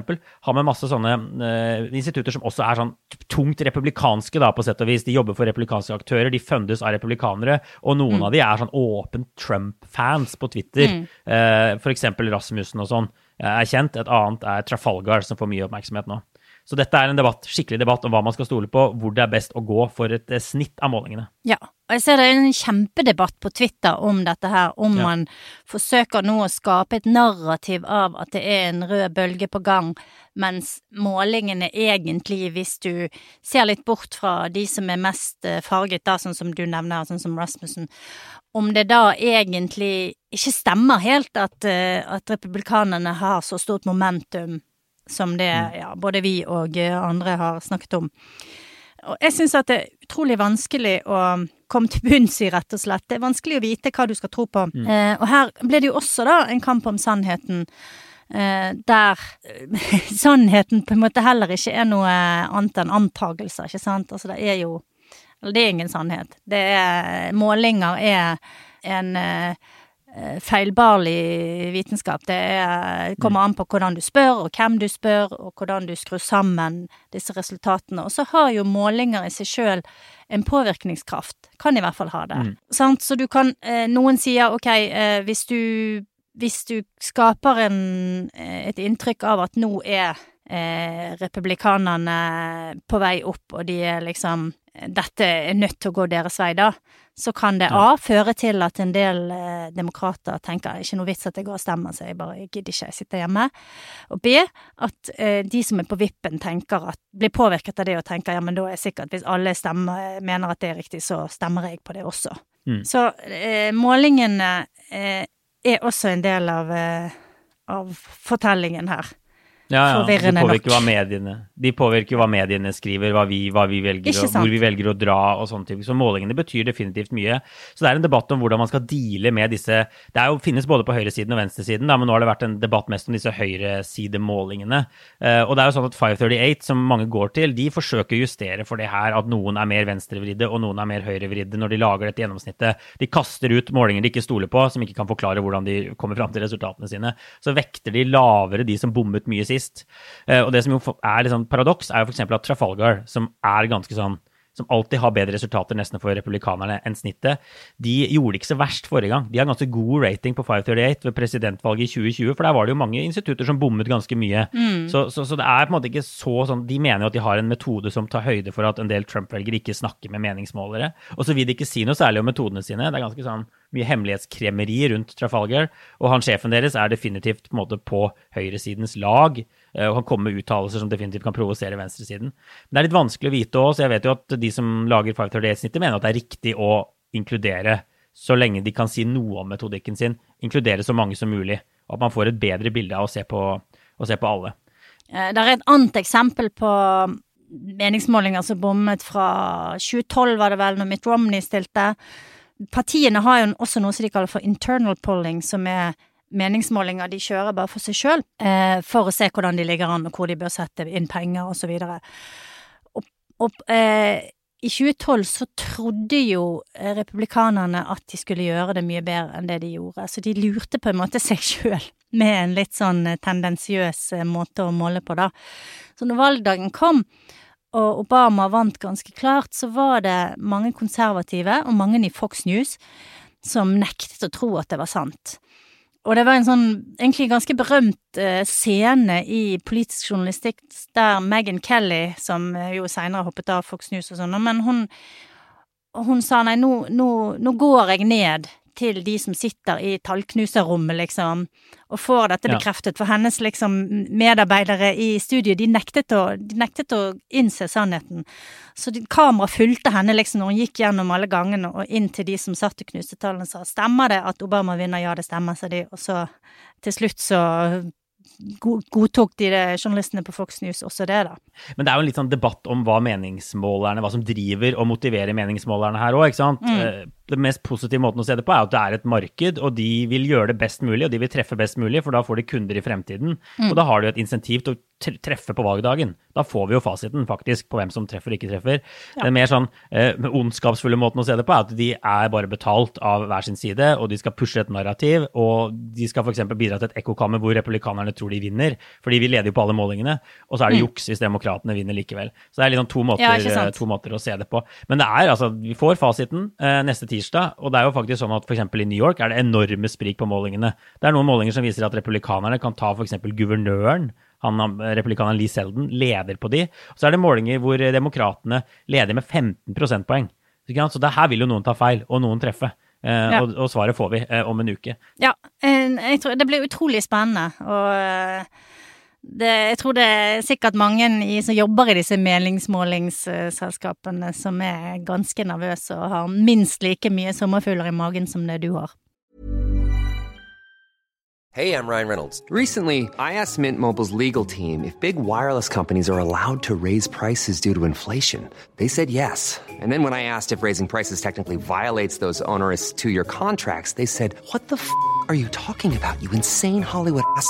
[SPEAKER 1] har med masse sånne uh, institutter som også er sånn tungt republikanske, da, på sett og vis. De jobber for republikanske aktører, de fundes av republikanere, og noen mm. av de er sånn åpent Trump-fans på Twitter. Mm. Uh, f.eks. Rasmussen og sånn er kjent. Et annet er Trafalgar, som får mye oppmerksomhet nå. Så dette er en debatt, skikkelig debatt om hva man skal stole på, hvor det er best å gå for et snitt av målingene.
[SPEAKER 2] Ja, og jeg ser det er en kjempedebatt på Twitter om dette her, om ja. man forsøker nå å skape et narrativ av at det er en rød bølge på gang, mens målingene egentlig, hvis du ser litt bort fra de som er mest eh, farget, da, sånn som du nevner, sånn som Rasmussen, om det da egentlig ikke stemmer helt at, eh, at republikanerne har så stort momentum som det mm. ja, både vi og eh, andre har snakket om. Og jeg syns at det er utrolig vanskelig å komme til bunns i, rett og slett. Det er vanskelig å vite hva du skal tro på. Mm. Eh, og her ble det jo også da en kamp om sannheten. Eh, der sannheten på en måte heller ikke er noe annet enn antagelser, ikke sant. Altså det er jo Eller det er ingen sannhet. Det er Målinger er en eh, Eh, feilbarlig vitenskap. Det er, kommer an på hvordan du spør, og hvem du spør, og hvordan du skrur sammen disse resultatene. Og så har jo målinger i seg sjøl en påvirkningskraft. Kan i hvert fall ha det. Mm. Så du kan eh, Noen sier ok, eh, hvis du hvis du skaper en, et inntrykk av at nå er eh, republikanerne på vei opp, og de er liksom Dette er nødt til å gå deres vei, da så kan det A føre til at en del eh, demokrater tenker ikke noe vits at jeg går og stemmer, så jeg bare gidder ikke, jeg sitter hjemme. Og B at eh, de som er på vippen tenker at, blir påvirket av det og tenker ja, men da er jeg sikkert hvis alle stemmer, mener at det er riktig, så stemmer jeg på det også. Mm. Så eh, målingene eh, er også en del av, eh, av fortellingen her.
[SPEAKER 1] Ja, ja. De påvirker, hva mediene, de påvirker hva mediene skriver, hva vi, hva vi velger, og hvor vi velger å dra og sånne ting. Så målingene betyr definitivt mye. Så det er en debatt om hvordan man skal deale med disse Det jo, finnes både på høyresiden og venstresiden, da, men nå har det vært en debatt mest om disse høyresidemålingene. Uh, og det er jo sånn at 538, som mange går til, de forsøker å justere for det her at noen er mer venstrevridde og noen er mer høyrevridde når de lager dette gjennomsnittet. De kaster ut målinger de ikke stoler på, som ikke kan forklare hvordan de kommer fram til resultatene sine. Så vekter de lavere de som bommet mye sist sist. Eh, og det som jo er litt sånn paradoks, er jo f.eks. at Trafalgar, som er ganske sånn som alltid har bedre resultater nesten for republikanerne enn snittet, de gjorde det ikke så verst forrige gang. De har ganske god rating på 538 ved presidentvalget i 2020, for der var det jo mange institutter som bommet ganske mye. Mm. Så, så, så, det er på en måte ikke så sånn De mener jo at de har en metode som tar høyde for at en del Trump-velgere ikke snakker med meningsmålere. Og så vil de ikke si noe særlig om metodene sine. Det er ganske sånn mye hemmelighetskremeri rundt Trafalgar. Og han sjefen deres er definitivt på, måte, på høyresidens lag. Eh, og han kommer med uttalelser som definitivt kan provosere venstresiden. Men det er litt vanskelig å vite òg, så jeg vet jo at de som lager 538-snittet, mener at det er riktig å inkludere, så lenge de kan si noe om metodikken sin, inkludere så mange som mulig. Og at man får et bedre bilde av å se på, å se på alle.
[SPEAKER 2] Eh, det er et annet eksempel på meningsmålinger som bommet fra 2012, var det vel, når Mitt Romney stilte partiene har jo også noe som de kaller for internal polling, som er meningsmålinger de kjører bare for seg sjøl, eh, for å se hvordan de ligger an, og hvor de bør sette inn penger, og så videre. Og, og eh, i 2012 så trodde jo republikanerne at de skulle gjøre det mye bedre enn det de gjorde, så de lurte på en måte seg sjøl med en litt sånn tendensiøs måte å måle på, da. Så når valgdagen kom, og Obama vant ganske klart, så var det mange konservative, og mange i Fox News, som nektet å tro at det var sant. Og det var en sånn egentlig ganske berømt uh, scene i politisk journalistikk der Megan Kelly, som uh, jo seinere hoppet av Fox News og sånn, men hun, hun sa nei, nå, nå, nå, går jeg ned til de som sitter i tallknuserrommet, liksom, og får dette bekreftet. For hennes liksom medarbeidere i studio, de nektet å, de nektet å innse sannheten. Så kameraet fulgte henne liksom når hun gikk gjennom alle gangene og inn til de som satt og knuste tallene og sa stemmer det at Obama vinner, ja det stemmer, sa de, og så til slutt så godtok de det, journalistene på Fox News også det, da.
[SPEAKER 1] Men det er jo en litt sånn debatt om hva meningsmålerne, hva som driver og motiverer meningsmålerne her òg, ikke sant. Mm. Eh, den mest positive måten å se det på er at det er et marked, og de vil gjøre det best mulig, og de vil treffe best mulig, for da får de kunder i fremtiden. Mm. Og da har du et insentiv til å treffe på valgdagen. Da får vi jo fasiten faktisk på hvem som treffer og ikke treffer. Ja. Den mer sånn eh, ondskapsfulle måten å se det på er at de er bare betalt av hver sin side, og de skal pushe et narrativ, og de skal f.eks. bidra til et ekkokammer hvor republikanerne tror de vinner, fordi vi leder jo på alle målingene, og så er det mm. juks hvis demokratene vinner likevel. Så det er liksom to måter, ja, to måter å se det på. Men det er altså, vi får fasiten eh, neste tid tirsdag. Og det er jo faktisk sånn at f.eks. i New York er det enorme sprik på målingene. Det er noen målinger som viser at republikanerne kan ta f.eks. guvernøren. Han, republikaneren Lee Selden leder på de. Og så er det målinger hvor demokratene leder med 15 prosentpoeng. Så det her vil jo noen ta feil, og noen treffe. Eh, ja. og, og, svaret får vi eh, om en uke.
[SPEAKER 2] Ja, eh, jeg tror det blir utrolig spennende. Og det, jeg tror det er sikkert mange i, som jobber i disse meningsmålingsselskapene som er ganske nervøse og har minst like mye sommerfugler i magen som det du har.
[SPEAKER 3] Hey, I'm Ryan Reynolds. Recently, I asked Mint Mobile's legal team if big wireless companies are allowed to raise prices due to inflation. They said yes. And then when I asked if raising prices technically violates those onerous two-year contracts, they said, "What the f*** are you talking about? You insane Hollywood ass."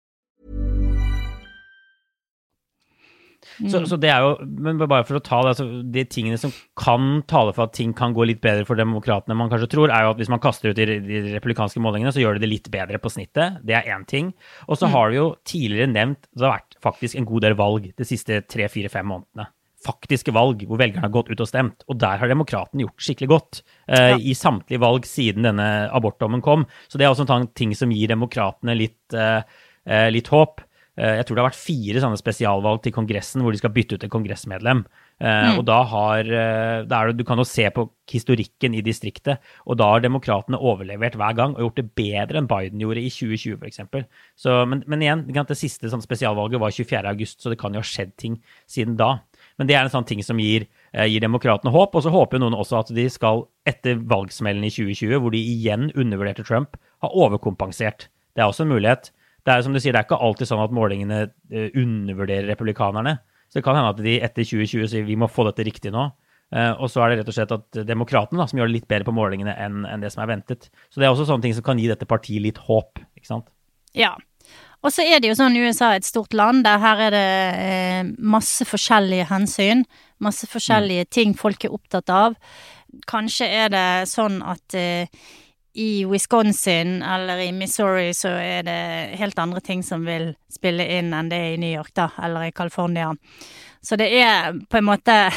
[SPEAKER 1] Så, så, det er jo, men bare for å ta det, altså, De tingene som kan tale for at ting kan gå litt bedre for demokratene, man kanskje tror, er jo at hvis man kaster ut de, de republikanske målingene, så gjør det det litt bedre på snittet. Det er én ting. Og så mm. har vi jo tidligere nevnt det har vært faktisk en god del valg de siste tre, fire, fem månedene. Faktiske valg hvor velgerne har gått ut og stemt. Og der har demokratene gjort skikkelig godt. Eh, ja. I samtlige valg siden denne abortdommen kom. Så det er også en ting som gir demokratene litt, eh, eh litt håp. Eh, jeg tror det har vært fire sånne spesialvalg til Kongressen hvor de skal bytte ut en kongressmedlem. Eh, mm. Og da har eh, da det, Du kan jo se på historikken i distriktet, og da har demokratene overlevert hver gang og gjort det bedre enn Biden gjorde i 2020 f.eks. Men, men igjen, det siste sånn spesialvalget var 24.8, så det kan jo ha skjedd ting siden da. Men det er en sånn ting som gir, gir demokratene håp. Og så håper jo noen også at de skal, etter valgsmellen i 2020, hvor de igjen undervurderte Trump, ha overkompensert. Det er også en mulighet det er som du sier, det er ikke alltid sånn at målingene eh, undervurderer republikanerne. Så det kan hende at de etter 2020 sier vi må få dette riktig nå. Eh, og så er det rett og slett at demokratene som gjør det litt bedre på målingene enn, enn det som er ventet. Så det er også sånne ting som kan gi dette partiet litt håp, ikke sant.
[SPEAKER 2] Ja. Og så er det jo sånn USA er et stort land, der her er det eh, masse forskjellige hensyn. Masse forskjellige mm. ting folk er opptatt av. Kanskje er det sånn at eh, i Wisconsin eller i Missouri så er det helt andre ting som vil spille inn enn det er i New York, da, eller i California. Så det er på en måte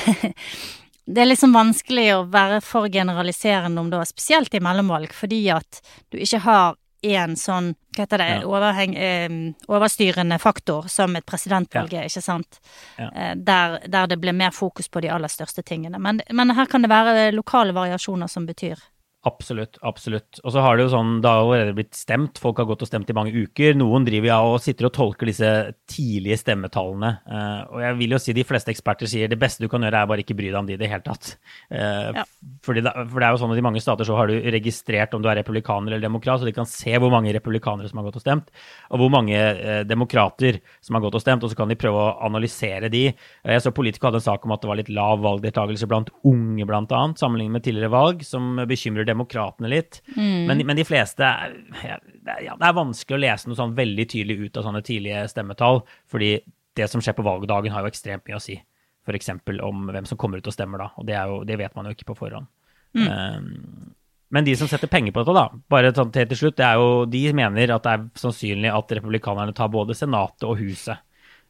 [SPEAKER 2] Det er liksom vanskelig å være for generaliserende om det, spesielt i mellomvalg, fordi at du ikke har én sånn, hva heter det, ja. overheng, eh, overstyrende faktor som et presidentvalg er, ja. ikke sant? Ja. Eh, der, der, det blir mer fokus på de aller største tingene. Men, men her kan det være lokale variasjoner som betyr
[SPEAKER 1] Absolutt. absolutt. Og så har det jo sånn, det har allerede blitt stemt, folk har gått og stemt i mange uker. Noen driver ja og sitter og tolker disse tidlige stemmetallene. Uh, og jeg vil jo si de fleste eksperter sier det beste du kan gjøre, er bare ikke bry deg om de i det hele tatt. Uh, ja. for det er jo sånn at i mange stater så har du registrert om du er republikaner eller demokrat, så de kan se hvor mange republikanere som har gått og stemt, og hvor mange uh, demokrater som har gått og stemt, og så kan de prøve å analysere de. jeg så Politico hadde en sak om at det var litt lav valgdeltakelse blant unge, annet, sammenlignet med tidligere valg, som bekymrer demokratene litt. Mm. Men, men, de fleste ja, det er vanskelig å lese noe sånn veldig tydelig ut av sånne tidlige stemmetall, fordi det som skjer på valgdagen, har jo ekstremt mye å si. F.eks. om hvem som kommer ut og stemmer da. Og det, jo, det vet man jo ikke på forhånd. Mm. Um, men de som setter penger på dette, da, bare sånn til til slutt, det jo, de mener at det er sannsynlig at republikanerne tar både Senatet og Huset.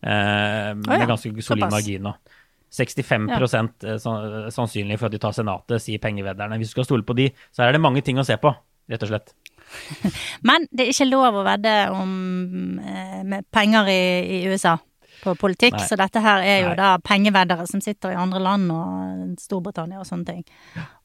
[SPEAKER 1] Uh, med oh ja, ganske solid margin. 65 ja. Eh, sannsynlig for at de tar Senatet, sier pengevedderne. Hvis du skal stole på de, så er det mange ting å se på, rett og slett.
[SPEAKER 2] Men det er ikke lov å vedde om eh, med penger i, i USA på politikk, Nei. så dette her er jo Nei. da pengeveddere som sitter i andre land og Storbritannia og sånne ting.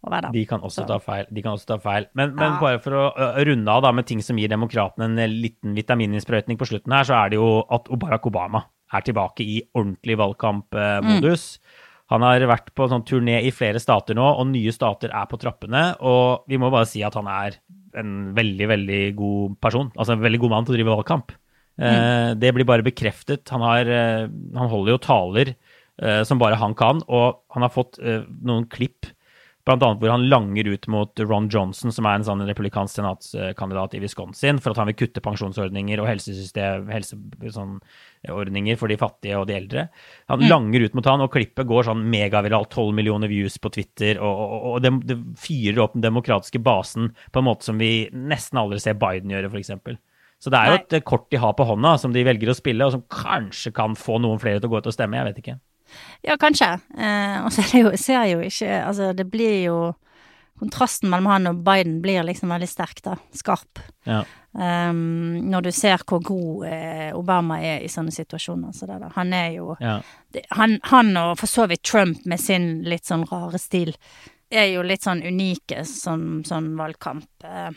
[SPEAKER 2] Og
[SPEAKER 1] de kan også ta feil. De kan også ta feil. Men, men ja. bare for å runde av da med ting som gir demokratene en liten vitamininnsprøytning på slutten her, så er det jo at Barack Obama er tilbake i ordentlig valgkampmodus. Mm. Han har vært på sånn turné i flere stater nå, og nye stater er på trappene. Og vi må bare si at han er en veldig, veldig god person. Altså en veldig god mann til å drive valgkamp. Mm. Eh, det blir bare bekreftet. Han, har, eh, han holder jo taler eh, som bare han kan, og han har fått noen klipp Bl.a. hvor han langer ut mot Ron Johnson, som er en sånn republikansk senatskandidat i Wisconsin, for at han vil kutte pensjonsordninger og helsesystem, helseordninger sånn, for de fattige og de eldre. Han mm. langer ut mot han, og klippet går sånn megaviralt, 12 millioner views på Twitter, og, og, og det, det, fyrer opp den demokratiske basen på en måte som vi nesten aldri ser Biden gjøre, f.eks. Så det er jo et kort de har på hånda, som de velger å spille, og som kanskje kan få noen flere til å gå ut og stemme, jeg vet ikke.
[SPEAKER 2] Ja, kanskje. Eh, og så er det jo, ser jeg jo ikke Altså, det blir jo Kontrasten mellom han og Biden blir liksom veldig sterk, da. Skarp. Ja. Um, når du ser hvor god eh, Obama er i sånne situasjoner. Så det, da. Han er jo ja. det, han, han, og for så vidt Trump med sin litt sånn rare stil er jo litt sånn unike som sånn valgkamp. Eh,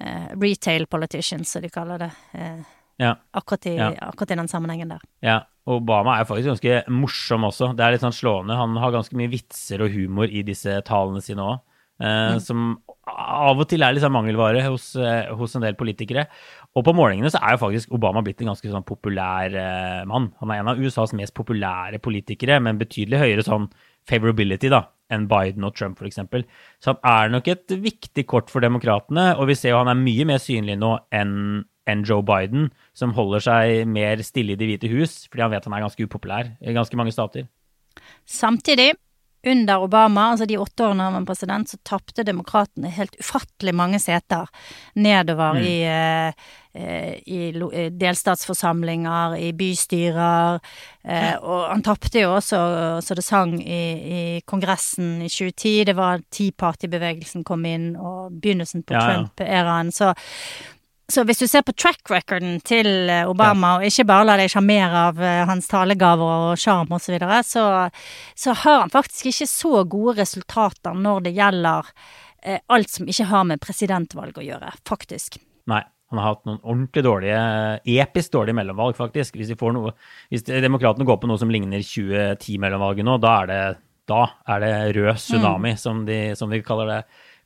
[SPEAKER 2] eh, retail politicians, som de kaller det. Eh, ja. Akkurat, i, akkurat, i, den sammenhengen der.
[SPEAKER 1] Ja, Obama er faktisk ganske morsom også. Det er litt sånn slående. Han har ganske mye vitser og humor i disse talene sine òg. Eh, mm. Som av og til er sånn mangelvare hos, eh, hos, en del politikere. Og på målingene så er jo faktisk Obama blitt en ganske sånn populær eh, mann. Han er en av USAs mest populære politikere, med en betydelig høyere sånn favorability da, enn Biden og Trump f.eks. Så han er nok et viktig kort for demokratene, og vi ser jo han er mye mer synlig nå enn enn Joe Biden, som holder seg mer stille i Det hvite hus, fordi han vet han er ganske upopulær i ganske mange stater.
[SPEAKER 2] Samtidig, under Obama, altså de åtte årene han var president, så tapte demokratene helt ufattelig mange seter nedover mm. i, uh, i, i, delstatsforsamlinger, i bystyrer. Og han tapte jo også så det sang i, i Kongressen i 2010. Det var Tea Party-bevegelsen kom inn, og begynnelsen på ja, Trump-æraen. Så så hvis du ser på track recorden til eh, Obama, ja. og ikke bare lar deg sjarmere av eh, hans talegaver og sjarm osv., så, videre, så så har han faktisk ikke så gode resultater når det gjelder eh, alt som ikke har med presidentvalg å gjøre, faktisk.
[SPEAKER 1] Nei. Han har hatt noen ordentlig dårlige, episk dårlige mellomvalg, faktisk. Hvis, de får noe, hvis demokratene går på noe som ligner 2010-mellomvalget nå, da er det, da er det rød tsunami, mm. som, de, som de kaller det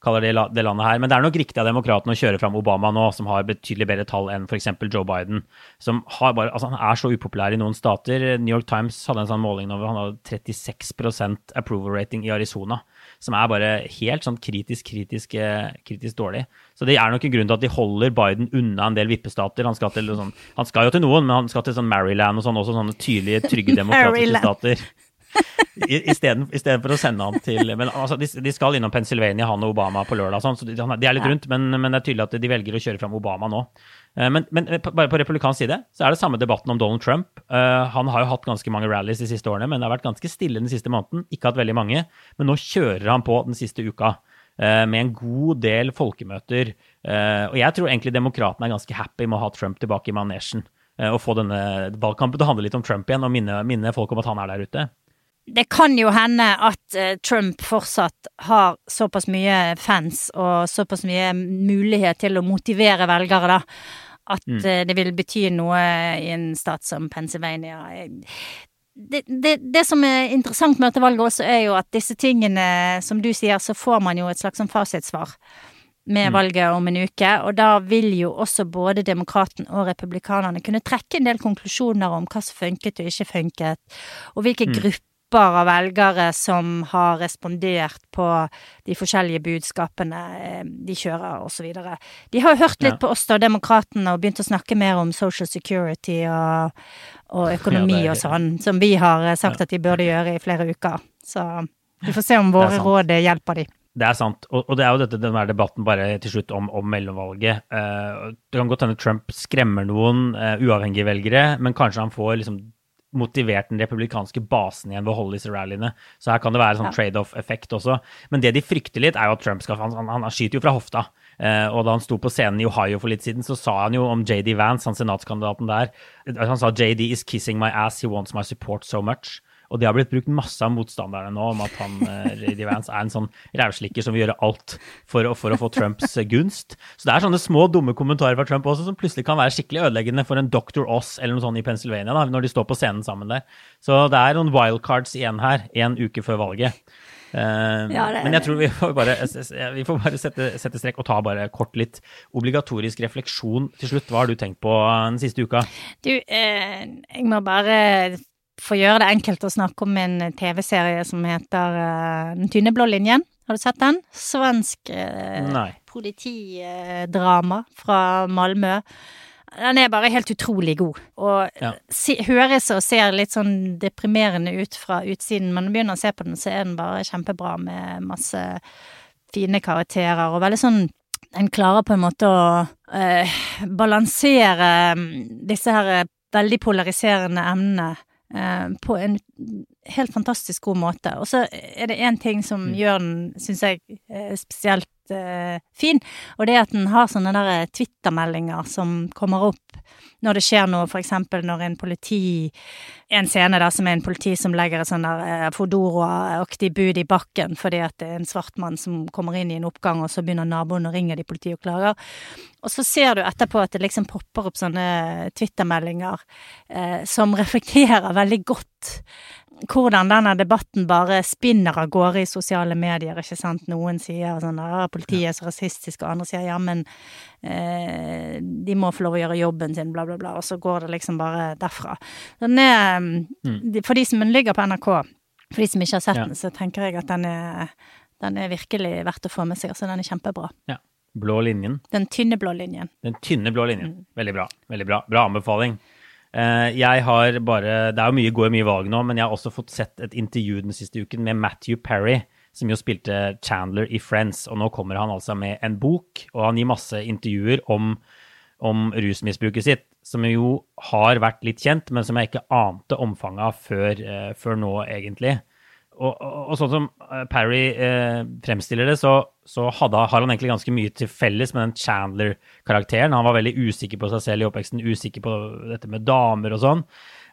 [SPEAKER 1] kaller det, det landet her. Men det er nok riktig av demokratene å kjøre fram Obama nå, som har betydelig bedre tall enn f.eks. Joe Biden. som har bare, altså Han er så upopulær i noen stater. New York Times hadde en sånn måling over han hadde 36% approval rating i Arizona. Som er bare helt sånn kritisk, kritisk, eh, kritisk dårlig. Så det er nok en grunn til at de holder Biden unna en del vippestater. Han skal, til, sånn, han skal jo til noen, men han skal til sånn Maryland og sånn også, sånne tydelige, trygge demokratiske stater. Istedenfor å sende han til Men altså, de, de, skal innom Pennsylvania, han og Obama, på lørdag. Sånn, så de, de, er litt rundt, men, men, det er tydelig at de velger å kjøre fram Obama nå. Eh, men, men bare på republikansk side så er det samme debatten om Donald Trump. Uh, han har jo hatt ganske mange rallies de siste årene, men det har vært ganske stille den siste måneden. Ikke hatt veldig mange, men nå kjører han på den siste uka. Med en god del folkemøter. Og jeg tror egentlig demokratene er ganske happy med å ha Trump tilbake i manesjen. Og få denne valgkampen til å handle litt om Trump igjen, og minne, minne folk om at han er der ute.
[SPEAKER 2] Det kan jo hende at uh, Trump fortsatt har såpass mye fans og såpass mye mulighet til å motivere velgere, da. At mm. uh, det vil bety noe i en stat som Pennsylvania. Det, det, det, som er interessant med dette valget også, er jo at disse tingene, som du sier, så får man jo et slags sånn fasitsvar med mm. valget om en uke, og da vil jo også både demokraten og republikanerne kunne trekke en del konklusjoner om hva som funket og ikke funket, og hvilke mm. grupper av velgere som har respondert på de forskjellige budskapene eh, de kjører, osv. De har jo hørt litt ja. på oss da, demokratene, og begynt å snakke mer om social security og, og økonomi ja, er, og sånn, som vi har sagt ja. at de burde gjøre i flere uker. Så vi får se om våre råd hjelper de.
[SPEAKER 1] Det er sant. Og, og, det er jo dette, denne debatten bare til slutt om, om mellomvalget. Det kan godt hende Trump skremmer noen uavhengige velgere, men kanskje han får liksom motivert den republikanske basen igjen ved å holde disse rallyene. Så her kan det være sånn trade-off-effekt også. Men det de frykter litt, er jo at Trump skal Han, han, han skyter jo fra hofta. Uh, og da han sto på scenen i Ohio for litt siden, så sa han jo om JD Vance, han senatskandidaten der Han sa JD is kissing my ass, he wants my support so much. Og det har blitt brukt masse av motstanderne nå om at han eh, Vance er en sånn rævslikker som vil gjøre alt for å, for å, få Trumps eh, gunst. Så det er sånne små, dumme kommentarer fra Trump også som plutselig kan være skikkelig ødeleggende for en Dr. Oss eller noe sånt i Pennsylvania, da, når de står på scenen sammen der. Så det er noen wildcards igjen her, en uke før valget. Uh, ja, det... Men jeg tror vi får bare, vi får bare sette, sette, strekk og ta bare kort litt obligatorisk refleksjon til slutt. Hva har du tenkt på den siste uka?
[SPEAKER 2] Du, eh, jeg må bare for å gjøre det enkelt å snakke om en TV-serie som heter uh, Den tynne blå linjen. Har du sett den? Svensk uh, politidrama fra Malmö. Den er bare helt utrolig god. Og ja. si, høres og ser litt sånn deprimerende ut fra utsiden, men når du begynner å se på den, så er den bare kjempebra med masse fine karakterer og veldig sånn Den klarer på en måte å uh, balansere mm, disse her veldig polariserende emnene Eh, Eh, på en helt fantastisk god måte. Og så er det én ting som mm. gjør den, syns jeg, eh, spesielt uh, fin, og det er at den har sånne der Twitter-meldinger som kommer opp når det skjer noe, for eksempel når en politi En scene der som er en politi som legger et sånn der Fodora-aktig bud i bakken fordi at det er en svart mann som kommer inn i en oppgang, og så begynner naboen å ringe de politiet og klager. Og så ser du etterpå at det liksom popper opp sånne Twitter-meldinger uh, som reflekterer veldig godt hvordan denne debatten bare spinner av gårde i sosiale medier, ikke sant. Noen sier sånn at politiet er så rasistisk, og andre sier ja, men eh, de må få lov å gjøre jobben sin, bla, bla, bla. Og så går det liksom bare derfra. Den er, mm. For de som ligger på NRK, for de som ikke har sett ja. den, så tenker jeg at den er, den er virkelig verdt å få med seg. Altså, den er kjempebra.
[SPEAKER 1] Ja. Blå linjen.
[SPEAKER 2] Den tynne blå linjen.
[SPEAKER 1] Den tynne blå linjen. Mm. Veldig bra. Veldig bra. Bra anbefaling. Eh, jeg har bare Det er jo mye, går mye valg nå, men jeg har også fått sett et intervju den siste uken med Matthew Perry, som jo spilte Chandler i Friends. Og nå kommer han altså med en bok, og han gir masse intervjuer om, om rusmisbruket sitt, som jo har vært litt kjent, men som jeg ikke ante omfanget av før, uh, før nå, egentlig og, og, sånn som eh, Parry eh, fremstiller det, så, så hadde, har han egentlig ganske mye til felles med den Chandler-karakteren. Han var veldig usikker på seg selv i oppveksten, usikker på dette med damer og sånn.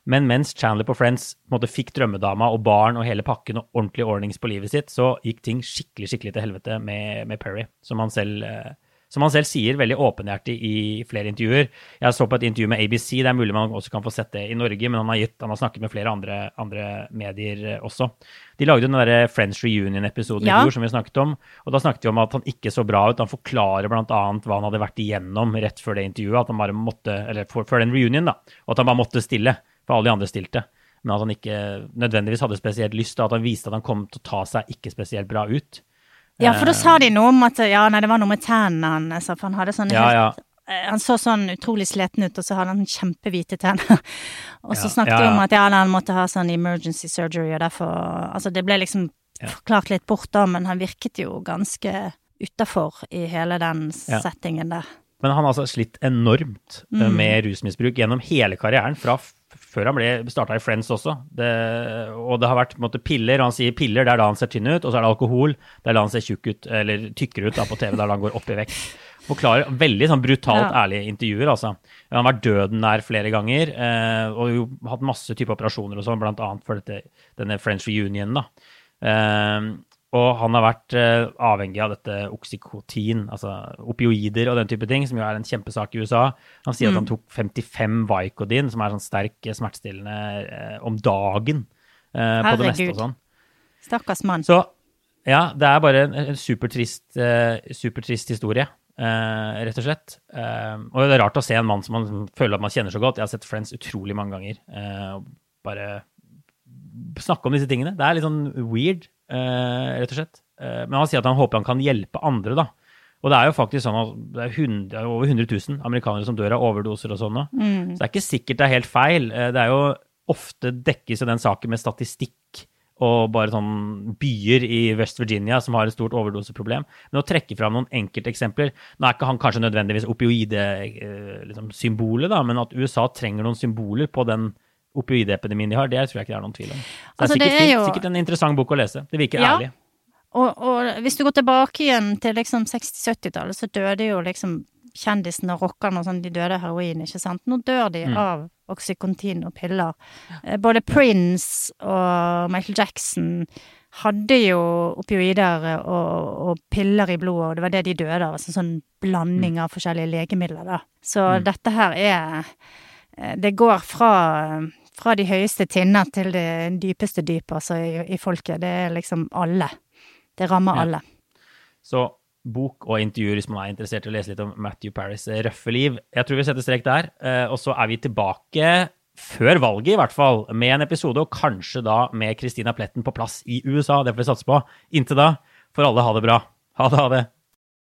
[SPEAKER 1] Men mens Chandler på Friends på måte, fikk drømmedama og barn og hele pakken og ordentlig ordnings på livet sitt, så gikk ting skikkelig skikkelig til helvete med, med Perry, som han selv eh, som han selv sier veldig åpenhjertig i flere intervjuer. Jeg så på et intervju med ABC, det er mulig man også kan få sett det i Norge, men han har, gitt, han har snakket med flere andre, andre, medier eh, også. De lagde den derre Friends Reunion-episoden ja. i fjor som vi snakket om, og da snakket de om at han ikke så bra ut. Han forklarer bl.a. hva han hadde vært igjennom rett før det intervjuet, at han bare måtte, eller for, før den reunion, da, og at han bare måtte stille, for alle de andre stilte men at han ikke nødvendigvis hadde spesielt lyst, og at han viste at han kom til å ta seg ikke spesielt bra ut.
[SPEAKER 2] Ja, for da sa de noe om at ja, nei, det var noe med tennene hans, for han hadde sånne ja, helt ja. Han så sånn utrolig sliten ut, og så hadde han kjempehvite tenner. og så snakket de om at ja, han måtte ha sånn emergency surgery, og derfor Altså, det ble liksom forklart litt bort da, men han virket jo ganske utafor i hele den settingen der.
[SPEAKER 1] Men han har altså slitt enormt mm. med rusmisbruk gjennom hele karrieren, fra før han ble starta i Friends også. Det, og det har vært måte, piller. Han sier piller, det er da han ser tynn ut. Og så er det alkohol, det er da han ser tjukk ut, eller tykkere ut da, på TV, da han går opp i vekt. Forklarer veldig sånn brutalt ja. ærlige intervjuer, altså. Han har vært døden nær flere ganger, eh, og jo hatt masse type operasjoner og sånn, blant annet for dette, denne French reunionen, da. Eh, og han har vært eh, avhengig av dette oksykotin, altså opioider og den type ting, som jo er en kjempesak i USA. Han sier mm. at han mm. tok 55 Vicodin, som er sånn sterk smertestillende, eh, om dagen eh, på det meste og sånn.
[SPEAKER 2] Stakkars mann.
[SPEAKER 1] Så ja, det er bare en, en supertrist, eh, supertrist historie, Eh, rett og slett. Og det er rart å se en mann som man føler at man kjenner så godt. Jeg har sett Friends utrolig mange ganger. bare snakke om disse tingene. Det er litt sånn weird, rett og slett. men han sier at han håper han kan hjelpe andre, da. Og det er jo faktisk sånn at det er, 100, over 100 000 amerikanere som dør av overdoser og sånn. Mm. Så det er ikke sikkert det er helt feil. Det er jo ofte dekkes jo den saken med statistikk og bare sånn byer i West Virginia som har et stort overdoseproblem. Men å trekke fram noen enkelteksempler Nå er ikke han kanskje nødvendigvis opioide-symbolet, eh, liksom, men at USA trenger noen symboler på den opioidepidemien de har, det tror jeg ikke det er noen tvil om. Så altså, det er, sikkert, det er jo... sikkert, en interessant bok å lese. Det virker ja. ærlig.
[SPEAKER 2] Og, og, hvis du går tilbake igjen til liksom 60-70-tallet, så døde jo liksom kjendisene og rockerne og sånn, de døde av heroin, ikke sant. Nå dør de mm. av oksykontin og piller. Ja. Både Prince og Michael Jackson hadde jo opioider og, og, piller i blodet, og det var det de døde av. Altså sånn blanding mm. av forskjellige legemidler, da. Så mm. dette her er eh, Det går fra, fra de høyeste tinner til det dypeste dyp, altså, i, i, folket. Det er liksom alle. Det rammer ja. alle.
[SPEAKER 1] Så bok og intervjuer hvis man er interessert i å lese litt om Matthew Paris' røffe liv. Jeg tror vi setter strek der. Eh, og så er vi tilbake før valget, i hvert fall, med en episode, og kanskje da med Christina Pletten på plass i USA. Det får vi satse på. Inntil da får alle ha det bra. Ha det, ha det.